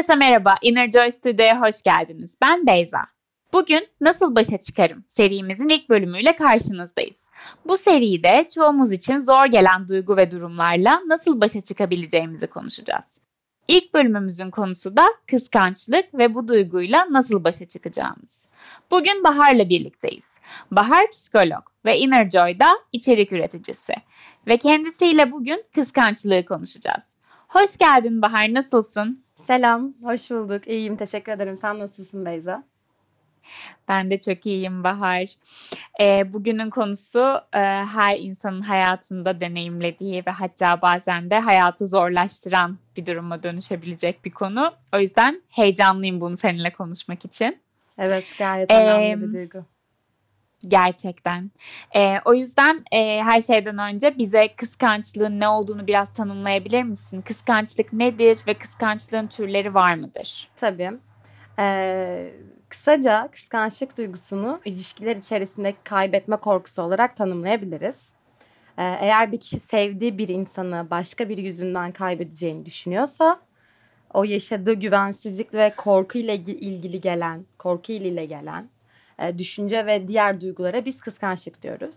Herkese merhaba, Inner Joy Studio'ya hoş geldiniz. Ben Beyza. Bugün Nasıl Başa Çıkarım serimizin ilk bölümüyle karşınızdayız. Bu seride çoğumuz için zor gelen duygu ve durumlarla nasıl başa çıkabileceğimizi konuşacağız. İlk bölümümüzün konusu da kıskançlık ve bu duyguyla nasıl başa çıkacağımız. Bugün Bahar'la birlikteyiz. Bahar psikolog ve Inner Joy'da içerik üreticisi. Ve kendisiyle bugün kıskançlığı konuşacağız. Hoş geldin Bahar, nasılsın? Selam, hoş bulduk. İyiyim, teşekkür ederim. Sen nasılsın Beyza? Ben de çok iyiyim Bahar. E, bugünün konusu e, her insanın hayatında deneyimlediği ve hatta bazen de hayatı zorlaştıran bir duruma dönüşebilecek bir konu. O yüzden heyecanlıyım bunu seninle konuşmak için. Evet, gayet önemli ee, bir duygu. Gerçekten. E, o yüzden e, her şeyden önce bize kıskançlığın ne olduğunu biraz tanımlayabilir misin? Kıskançlık nedir ve kıskançlığın türleri var mıdır? Tabii. Ee, kısaca kıskançlık duygusunu ilişkiler içerisinde kaybetme korkusu olarak tanımlayabiliriz. Ee, eğer bir kişi sevdiği bir insanı başka bir yüzünden kaybedeceğini düşünüyorsa o yaşadığı güvensizlik ve korku ile ilgili gelen, korku ile gelen e, düşünce ve diğer duygulara biz kıskançlık diyoruz.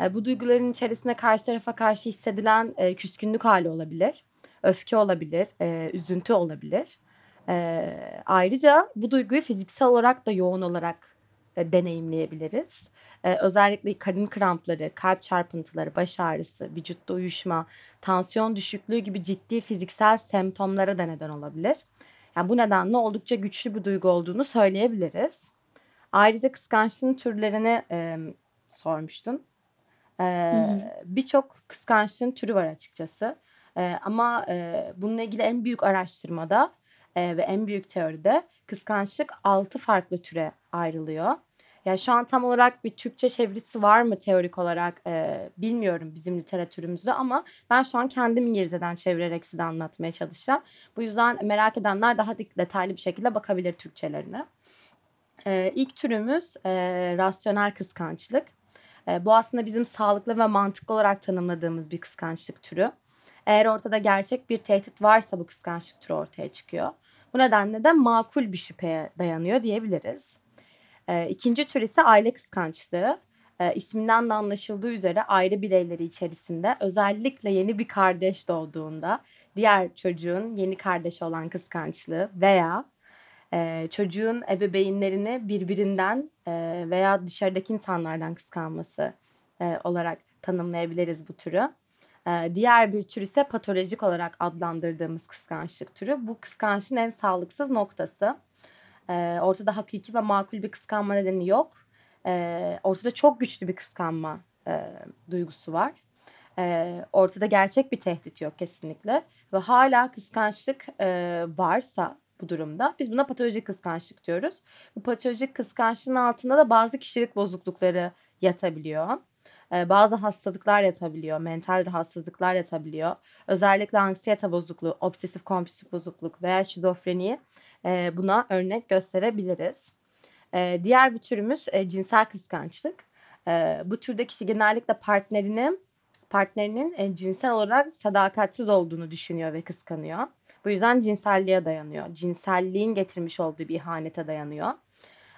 E, bu duyguların içerisinde karşı tarafa karşı hissedilen e, küskünlük hali olabilir, öfke olabilir, üzüntü olabilir. Ayrıca bu duyguyu fiziksel olarak da yoğun olarak deneyimleyebiliriz. özellikle karın krampları, kalp çarpıntıları, baş ağrısı, vücutta uyuşma, tansiyon düşüklüğü gibi ciddi fiziksel semptomlara da neden olabilir. Yani bu nedenle oldukça güçlü bir duygu olduğunu söyleyebiliriz. Ayrıca kıskançlığın türlerini e, sormuştun. E, Birçok kıskançlığın türü var açıkçası. E, ama e, bununla ilgili en büyük araştırmada e, ve en büyük teoride kıskançlık altı farklı türe ayrılıyor. Yani şu an tam olarak bir Türkçe çevirisi var mı teorik olarak e, bilmiyorum bizim literatürümüzde ama ben şu an kendim İngilizceden çevirerek size anlatmaya çalışacağım. Bu yüzden merak edenler daha detaylı bir şekilde bakabilir Türkçelerine. E, ilk türümüz e, rasyonel kıskançlık. E, bu aslında bizim sağlıklı ve mantıklı olarak tanımladığımız bir kıskançlık türü. Eğer ortada gerçek bir tehdit varsa bu kıskançlık türü ortaya çıkıyor. Bu nedenle de makul bir şüpheye dayanıyor diyebiliriz. E, ikinci tür ise aile kıskançlığı. E, isminden de anlaşıldığı üzere aile bireyleri içerisinde özellikle yeni bir kardeş doğduğunda diğer çocuğun yeni kardeşi olan kıskançlığı veya e, çocuğun ebeveynlerini birbirinden e, veya dışarıdaki insanlardan kıskanması e, olarak tanımlayabiliriz bu türü. E, diğer bir tür ise patolojik olarak adlandırdığımız kıskançlık türü. Bu kıskançlığın en sağlıksız noktası. E, ortada hakiki ve makul bir kıskanma nedeni yok. E, ortada çok güçlü bir kıskanma e, duygusu var. E, ortada gerçek bir tehdit yok kesinlikle. Ve hala kıskançlık e, varsa bu durumda. Biz buna patolojik kıskançlık diyoruz. Bu patolojik kıskançlığın altında da bazı kişilik bozuklukları yatabiliyor. Ee, bazı hastalıklar yatabiliyor, mental rahatsızlıklar yatabiliyor. Özellikle anksiyete bozukluğu, obsesif kompulsif bozukluk veya şizofreni e, buna örnek gösterebiliriz. E, diğer bir türümüz e, cinsel kıskançlık. E, bu türde kişi genellikle partnerinin partnerinin e, cinsel olarak sadakatsiz olduğunu düşünüyor ve kıskanıyor. Bu yüzden cinselliğe dayanıyor. Cinselliğin getirmiş olduğu bir ihanete dayanıyor.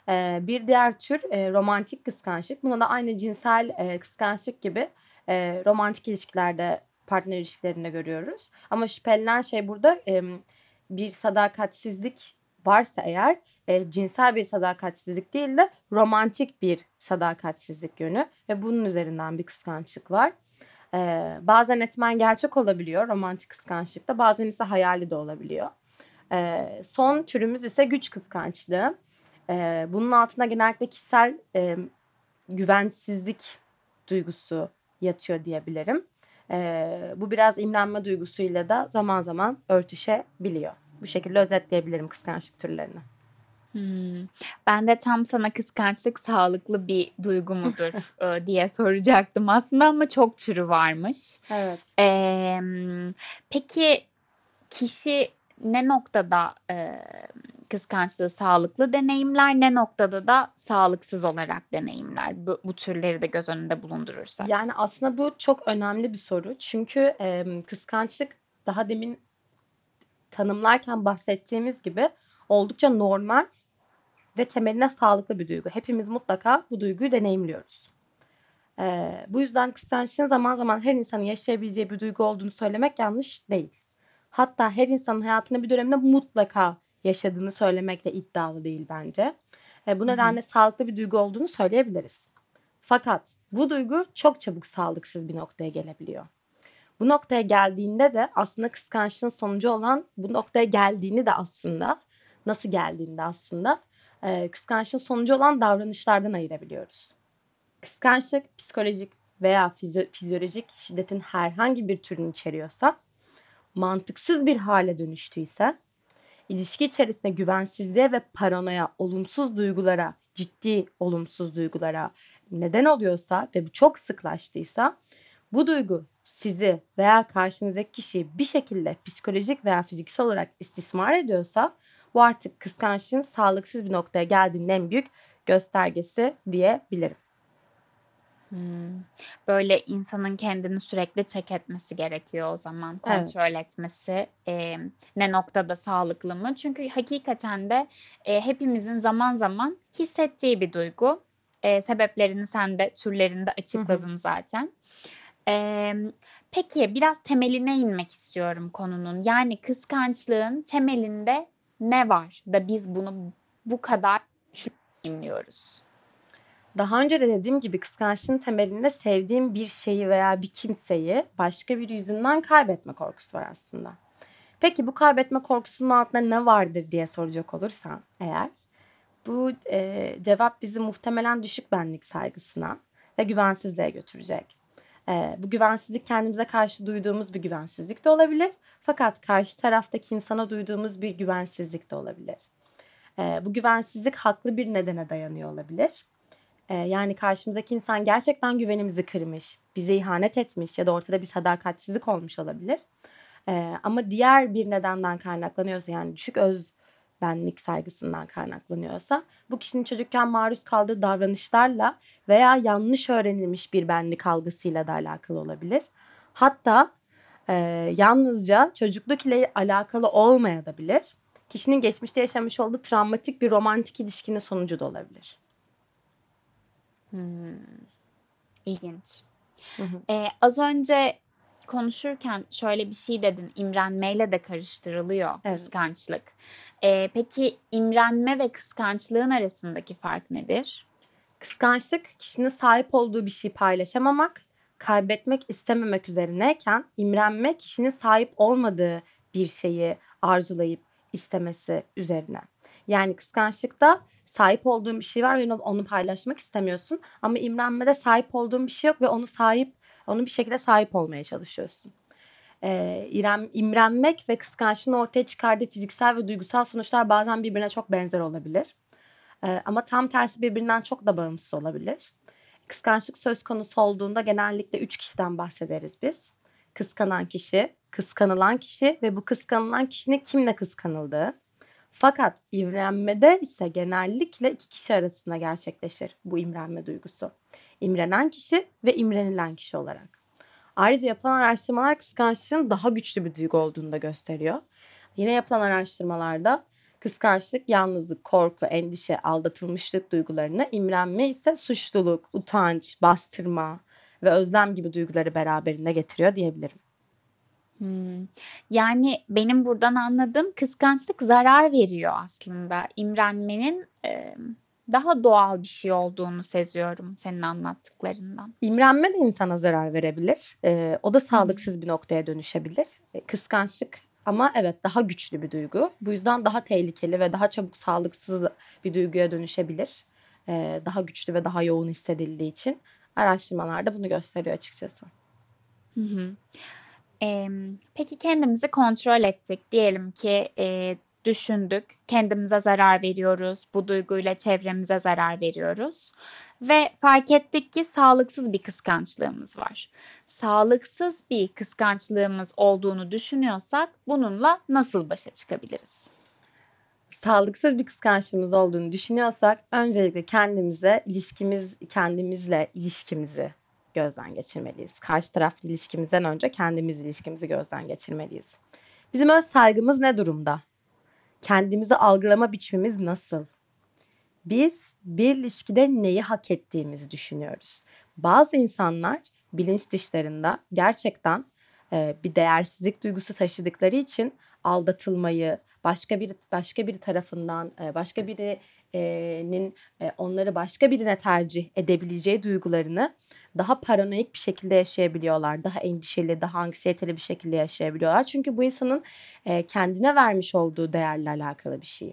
Ee, bir diğer tür e, romantik kıskançlık. Buna da aynı cinsel e, kıskançlık gibi e, romantik ilişkilerde, partner ilişkilerinde görüyoruz. Ama şüphelenen şey burada bir sadakatsizlik varsa eğer e, cinsel bir sadakatsizlik değil de romantik bir sadakatsizlik yönü ve bunun üzerinden bir kıskançlık var. Ee, bazen etmen gerçek olabiliyor romantik kıskançlıkta bazen ise hayali de olabiliyor. Ee, son türümüz ise güç kıskançlığı. Ee, bunun altında genellikle kişisel e, güvensizlik duygusu yatıyor diyebilirim. Ee, bu biraz imrenme duygusuyla da zaman zaman örtüşebiliyor. Bu şekilde özetleyebilirim kıskançlık türlerini. Hmm. Ben de tam sana kıskançlık sağlıklı bir duygu mudur e, diye soracaktım aslında ama çok türü varmış. Evet. Ee, peki kişi ne noktada e, kıskançlığı sağlıklı deneyimler, ne noktada da sağlıksız olarak deneyimler? Bu, bu türleri de göz önünde bulundurursak. Yani aslında bu çok önemli bir soru. Çünkü e, kıskançlık daha demin tanımlarken bahsettiğimiz gibi oldukça normal ve temeline sağlıklı bir duygu. Hepimiz mutlaka bu duyguyu deneyimliyoruz. Ee, bu yüzden kıskançlığın zaman zaman her insanın yaşayabileceği bir duygu olduğunu söylemek yanlış değil. Hatta her insanın hayatında bir dönemde mutlaka yaşadığını söylemek de iddialı değil bence. Ee, bu nedenle Hı-hı. sağlıklı bir duygu olduğunu söyleyebiliriz. Fakat bu duygu çok çabuk sağlıksız bir noktaya gelebiliyor. Bu noktaya geldiğinde de aslında kıskançlığın sonucu olan bu noktaya geldiğini de aslında nasıl geldiğinde aslında kıskançlığın sonucu olan davranışlardan ayırabiliyoruz. Kıskançlık psikolojik veya fizyo- fizyolojik şiddetin herhangi bir türünü içeriyorsa, mantıksız bir hale dönüştüyse, ilişki içerisinde güvensizliğe ve paranoya, olumsuz duygulara, ciddi olumsuz duygulara neden oluyorsa ve bu çok sıklaştıysa bu duygu sizi veya karşınızdaki kişiyi bir şekilde psikolojik veya fiziksel olarak istismar ediyorsa bu artık kıskançlığın sağlıksız bir noktaya geldiğinin en büyük göstergesi diyebilirim. Hmm. Böyle insanın kendini sürekli çek etmesi gerekiyor o zaman kontrol evet. etmesi e, ne noktada sağlıklı mı? Çünkü hakikaten de e, hepimizin zaman zaman hissettiği bir duygu. E, sebeplerini sen de türlerinde açıkladın hı hı. zaten. E, peki biraz temeline inmek istiyorum konunun. Yani kıskançlığın temelinde ne var da biz bunu bu kadar düşünmüyoruz? Daha önce de dediğim gibi kıskançlığın temelinde sevdiğim bir şeyi veya bir kimseyi başka bir yüzünden kaybetme korkusu var aslında. Peki bu kaybetme korkusunun altında ne vardır diye soracak olursan eğer bu e, cevap bizi muhtemelen düşük benlik saygısına ve güvensizliğe götürecek. E, bu güvensizlik kendimize karşı duyduğumuz bir güvensizlik de olabilir. Fakat karşı taraftaki insana duyduğumuz bir güvensizlik de olabilir. E, bu güvensizlik haklı bir nedene dayanıyor olabilir. E, yani karşımızdaki insan gerçekten güvenimizi kırmış, bize ihanet etmiş ya da ortada bir sadakatsizlik olmuş olabilir. E, ama diğer bir nedenden kaynaklanıyorsa yani düşük öz benlik saygısından kaynaklanıyorsa bu kişinin çocukken maruz kaldığı davranışlarla veya yanlış öğrenilmiş bir benlik algısıyla da alakalı olabilir. Hatta e, yalnızca çocukluk ile alakalı olmayabilir. Kişinin geçmişte yaşamış olduğu travmatik bir romantik ilişkinin sonucu da olabilir. Hmm. İlginç. Hı hı. Ee, az önce konuşurken şöyle bir şey dedin. İmrenmeyle de karıştırılıyor evet. kıskançlık. Ee, peki imrenme ve kıskançlığın arasındaki fark nedir? Kıskançlık kişinin sahip olduğu bir şeyi paylaşamamak, kaybetmek istememek üzerineyken imrenme kişinin sahip olmadığı bir şeyi arzulayıp istemesi üzerine. Yani kıskançlıkta sahip olduğun bir şey var ve onu paylaşmak istemiyorsun. Ama imrenmede sahip olduğun bir şey yok ve onu sahip, onu bir şekilde sahip olmaya çalışıyorsun. Ee, İrem, imrenmek ve kıskançlığın ortaya çıkardığı fiziksel ve duygusal sonuçlar bazen birbirine çok benzer olabilir. Ee, ama tam tersi birbirinden çok da bağımsız olabilir. Kıskançlık söz konusu olduğunda genellikle üç kişiden bahsederiz biz. Kıskanan kişi, kıskanılan kişi ve bu kıskanılan kişinin kimle kıskanıldığı. Fakat imrenmede ise genellikle iki kişi arasında gerçekleşir bu imrenme duygusu. İmrenen kişi ve imrenilen kişi olarak. Ayrıca yapılan araştırmalar kıskançlığın daha güçlü bir duygu olduğunu da gösteriyor. Yine yapılan araştırmalarda kıskançlık yalnızlık, korku, endişe, aldatılmışlık duygularını, imrenme ise suçluluk, utanç, bastırma ve özlem gibi duyguları beraberinde getiriyor diyebilirim. Hmm. Yani benim buradan anladığım kıskançlık zarar veriyor aslında. İmrenmenin e, daha doğal bir şey olduğunu seziyorum senin anlattıklarından. İmrenme de insana zarar verebilir. E, o da sağlıksız bir noktaya dönüşebilir. E, kıskançlık ama evet daha güçlü bir duygu. Bu yüzden daha tehlikeli ve daha çabuk sağlıksız bir duyguya dönüşebilir. E, daha güçlü ve daha yoğun hissedildiği için araştırmalarda bunu gösteriyor açıkçası. Hı hı. E, peki kendimizi kontrol ettik. Diyelim ki e, düşündük, kendimize zarar veriyoruz, bu duyguyla çevremize zarar veriyoruz ve fark ettik ki sağlıksız bir kıskançlığımız var. Sağlıksız bir kıskançlığımız olduğunu düşünüyorsak bununla nasıl başa çıkabiliriz? Sağlıksız bir kıskançlığımız olduğunu düşünüyorsak öncelikle kendimize ilişkimiz kendimizle ilişkimizi gözden geçirmeliyiz. Karşı taraflı ilişkimizden önce kendimiz ilişkimizi gözden geçirmeliyiz. Bizim öz saygımız ne durumda? Kendimizi algılama biçimimiz nasıl? Biz bir ilişkide neyi hak ettiğimizi düşünüyoruz. Bazı insanlar bilinç dışlarında gerçekten e, bir değersizlik duygusu taşıdıkları için aldatılmayı, başka bir başka bir tarafından, e, başka birinin e, onları başka birine tercih edebileceği duygularını daha paranoyak bir şekilde yaşayabiliyorlar. Daha endişeli, daha anksiyeteli bir şekilde yaşayabiliyorlar. Çünkü bu insanın e, kendine vermiş olduğu değerle alakalı bir şey.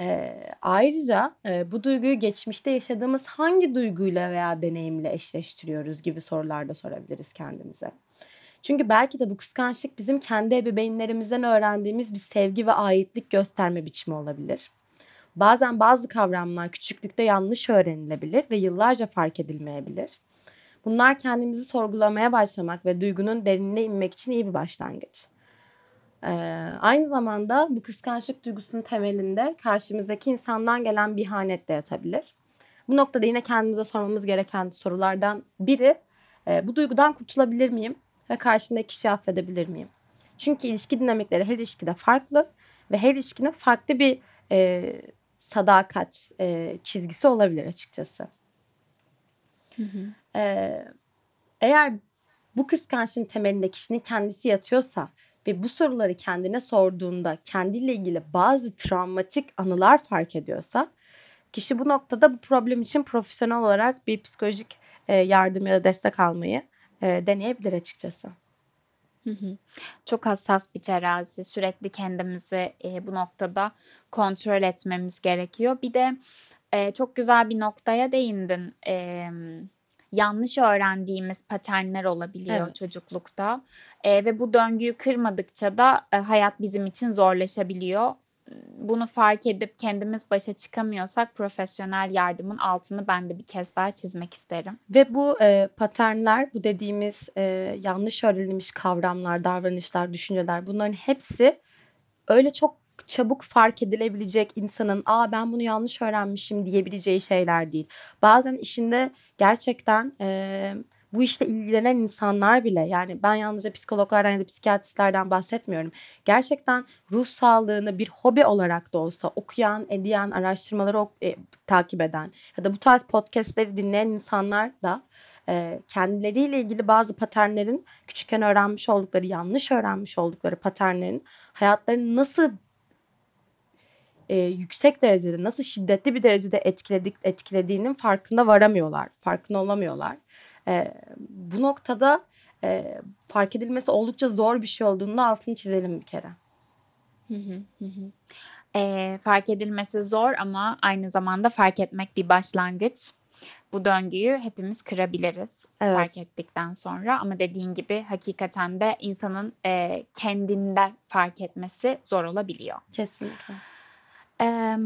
E, ayrıca e, bu duyguyu geçmişte yaşadığımız hangi duyguyla veya deneyimle eşleştiriyoruz gibi sorular da sorabiliriz kendimize. Çünkü belki de bu kıskançlık bizim kendi ebeveynlerimizden öğrendiğimiz bir sevgi ve aitlik gösterme biçimi olabilir. Bazen bazı kavramlar küçüklükte yanlış öğrenilebilir ve yıllarca fark edilmeyebilir. Bunlar kendimizi sorgulamaya başlamak ve duygunun derinine inmek için iyi bir başlangıç. Ee, aynı zamanda bu kıskançlık duygusunun temelinde karşımızdaki insandan gelen bir ihanet de yatabilir. Bu noktada yine kendimize sormamız gereken sorulardan biri e, bu duygudan kurtulabilir miyim ve karşımdaki kişiyi affedebilir miyim? Çünkü ilişki dinamikleri her ilişkide farklı ve her ilişkinin farklı bir e, sadakat e, çizgisi olabilir açıkçası. Hı hı. Ee, eğer bu kıskançlığın temelinde kişinin kendisi yatıyorsa ve bu soruları kendine sorduğunda kendiyle ilgili bazı travmatik anılar fark ediyorsa kişi bu noktada bu problem için profesyonel olarak bir psikolojik e, yardım ya da destek almayı e, deneyebilir açıkçası. Çok hassas bir terazi. Sürekli kendimizi e, bu noktada kontrol etmemiz gerekiyor. Bir de çok güzel bir noktaya değindin. E, yanlış öğrendiğimiz paternler olabiliyor evet. çocuklukta. E, ve bu döngüyü kırmadıkça da e, hayat bizim için zorlaşabiliyor. Bunu fark edip kendimiz başa çıkamıyorsak profesyonel yardımın altını ben de bir kez daha çizmek isterim. Ve bu e, paternler, bu dediğimiz e, yanlış öğrenilmiş kavramlar, davranışlar, düşünceler bunların hepsi öyle çok çabuk fark edilebilecek insanın aa ben bunu yanlış öğrenmişim diyebileceği şeyler değil. Bazen işinde gerçekten e, bu işle ilgilenen insanlar bile yani ben yalnızca psikologlardan ya da psikiyatristlerden bahsetmiyorum. Gerçekten ruh sağlığını bir hobi olarak da olsa okuyan, ediyen, araştırmaları ok- e, takip eden ya da bu tarz podcastleri dinleyen insanlar da kendileriyle ilgili bazı paternlerin küçükken öğrenmiş oldukları, yanlış öğrenmiş oldukları paternlerin hayatlarını nasıl e, yüksek derecede nasıl şiddetli bir derecede etkiledik etkilediğinin farkında varamıyorlar, farkında olamıyorlar. E, bu noktada e, fark edilmesi oldukça zor bir şey olduğunu altını çizelim bir kere. Hı hı hı. E, fark edilmesi zor ama aynı zamanda fark etmek bir başlangıç. Bu döngüyü hepimiz kırabiliriz evet. fark ettikten sonra ama dediğin gibi hakikaten de insanın e, kendinde fark etmesi zor olabiliyor. Kesinlikle. Ee,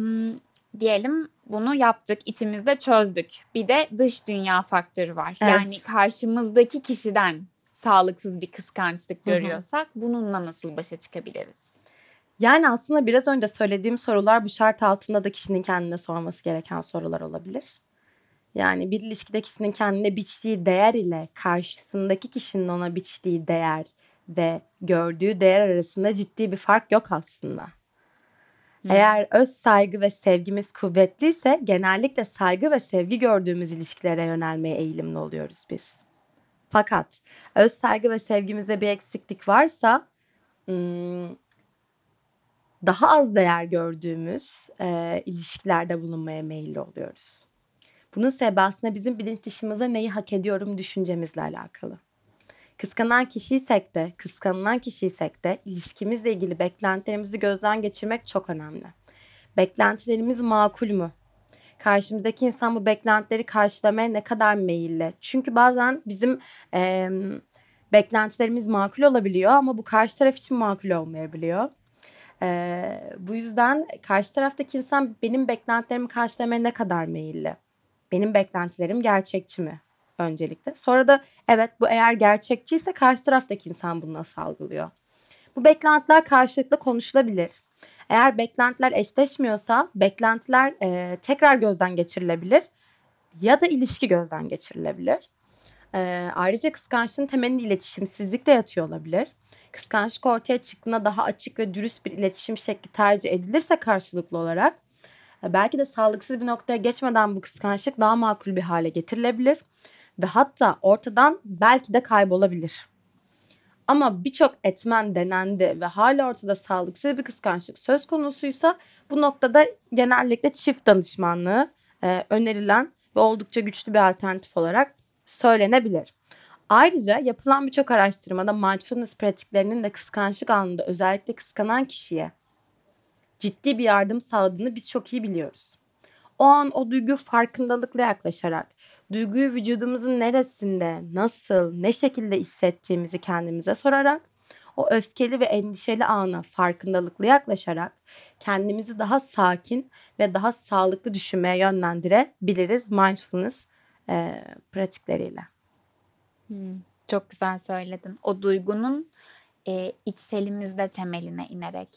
diyelim bunu yaptık, içimizde çözdük. Bir de dış dünya faktörü var. Evet. Yani karşımızdaki kişiden sağlıksız bir kıskançlık görüyorsak Hı-hı. bununla nasıl başa çıkabiliriz? Yani aslında biraz önce söylediğim sorular bu şart altında da kişinin kendine sorması gereken sorular olabilir. Yani bir ilişkide kişinin kendine biçtiği değer ile karşısındaki kişinin ona biçtiği değer ve gördüğü değer arasında ciddi bir fark yok aslında. Eğer öz saygı ve sevgimiz kuvvetliyse genellikle saygı ve sevgi gördüğümüz ilişkilere yönelmeye eğilimli oluyoruz biz. Fakat öz saygı ve sevgimizde bir eksiklik varsa daha az değer gördüğümüz e, ilişkilerde bulunmaya meyilli oluyoruz. Bunun sebebi aslında bizim bilinç dışımıza neyi hak ediyorum düşüncemizle alakalı. Kıskanan kişiysek de, kıskanılan kişiysek de ilişkimizle ilgili beklentilerimizi gözden geçirmek çok önemli. Beklentilerimiz makul mü? Karşımızdaki insan bu beklentileri karşılamaya ne kadar meyilli? Çünkü bazen bizim e, beklentilerimiz makul olabiliyor ama bu karşı taraf için makul olmayabiliyor. E, bu yüzden karşı taraftaki insan benim beklentilerimi karşılamaya ne kadar meyilli? Benim beklentilerim gerçekçi mi? Öncelikle. Sonra da evet bu eğer gerçekçiyse karşı taraftaki insan bunu nasıl algılıyor? Bu beklentiler karşılıklı konuşulabilir. Eğer beklentiler eşleşmiyorsa beklentiler e, tekrar gözden geçirilebilir ya da ilişki gözden geçirilebilir. E, ayrıca kıskançlığın temelinde iletişimsizlik de yatıyor olabilir. kıskançlık ortaya çıktığında daha açık ve dürüst bir iletişim şekli tercih edilirse karşılıklı olarak e, belki de sağlıksız bir noktaya geçmeden bu kıskançlık daha makul bir hale getirilebilir ve hatta ortadan belki de kaybolabilir. Ama birçok etmen denendi ve hala ortada sağlıksız bir kıskançlık söz konusuysa bu noktada genellikle çift danışmanlığı e, önerilen ve oldukça güçlü bir alternatif olarak söylenebilir. Ayrıca yapılan birçok araştırmada mindfulness pratiklerinin de kıskançlık anında özellikle kıskanan kişiye ciddi bir yardım sağladığını biz çok iyi biliyoruz. O an o duygu farkındalıkla yaklaşarak, duyguyu vücudumuzun neresinde, nasıl, ne şekilde hissettiğimizi kendimize sorarak, o öfkeli ve endişeli ana farkındalıkla yaklaşarak kendimizi daha sakin ve daha sağlıklı düşünmeye yönlendirebiliriz mindfulness e, pratikleriyle. Hmm, çok güzel söyledin. O duygunun e, içselimizde temeline inerek.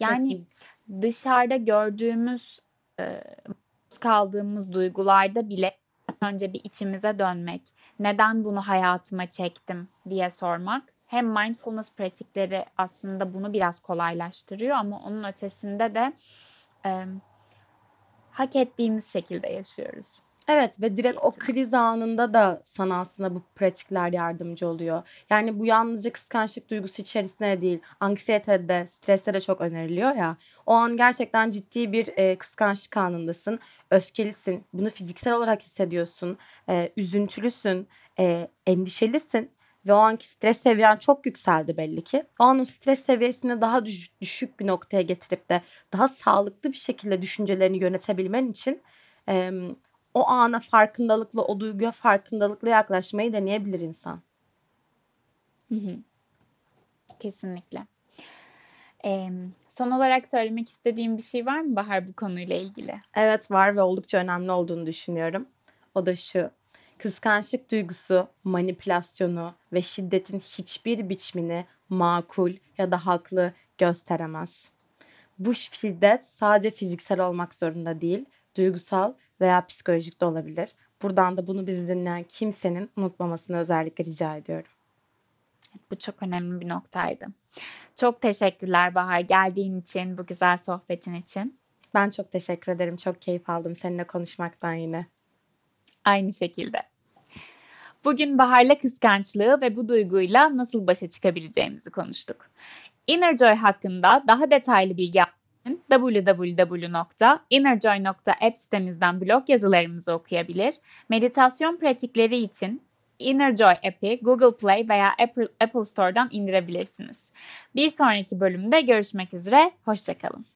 Yani Kesinlikle. dışarıda gördüğümüz e, kaldığımız duygularda bile önce bir içimize dönmek. Neden bunu hayatıma çektim diye sormak. Hem mindfulness pratikleri aslında bunu biraz kolaylaştırıyor ama onun ötesinde de e, hak ettiğimiz şekilde yaşıyoruz. Evet ve direkt o kriz anında da sana aslında bu pratikler yardımcı oluyor. Yani bu yalnızca kıskançlık duygusu içerisinde değil, anksiyetede, streste de çok öneriliyor ya. O an gerçekten ciddi bir e, kıskançlık anındasın, öfkelisin, bunu fiziksel olarak hissediyorsun, e, üzüntülüsün, e, endişelisin ve o anki stres seviyen çok yükseldi belli ki. O an o stres seviyesini daha düşük, düşük bir noktaya getirip de daha sağlıklı bir şekilde düşüncelerini yönetebilmen için... E, o ana farkındalıkla, o duyguya farkındalıkla yaklaşmayı deneyebilir insan. Hı hı. Kesinlikle. Ee, son olarak söylemek istediğim bir şey var mı Bahar bu konuyla ilgili? Evet var ve oldukça önemli olduğunu düşünüyorum. O da şu. Kıskançlık duygusu, manipülasyonu ve şiddetin hiçbir biçimini makul ya da haklı gösteremez. Bu şiddet sadece fiziksel olmak zorunda değil, duygusal veya psikolojik de olabilir. Buradan da bunu bizi dinleyen kimsenin unutmamasını özellikle rica ediyorum. Bu çok önemli bir noktaydı. Çok teşekkürler Bahar geldiğin için, bu güzel sohbetin için. Ben çok teşekkür ederim. Çok keyif aldım seninle konuşmaktan yine. Aynı şekilde. Bugün Bahar'la kıskançlığı ve bu duyguyla nasıl başa çıkabileceğimizi konuştuk. Inner Joy hakkında daha detaylı bilgi www.innerjoy.app sitemizden blog yazılarımızı okuyabilir. Meditasyon pratikleri için Innerjoy app'i Google Play veya Apple, Apple Store'dan indirebilirsiniz. Bir sonraki bölümde görüşmek üzere, hoşçakalın.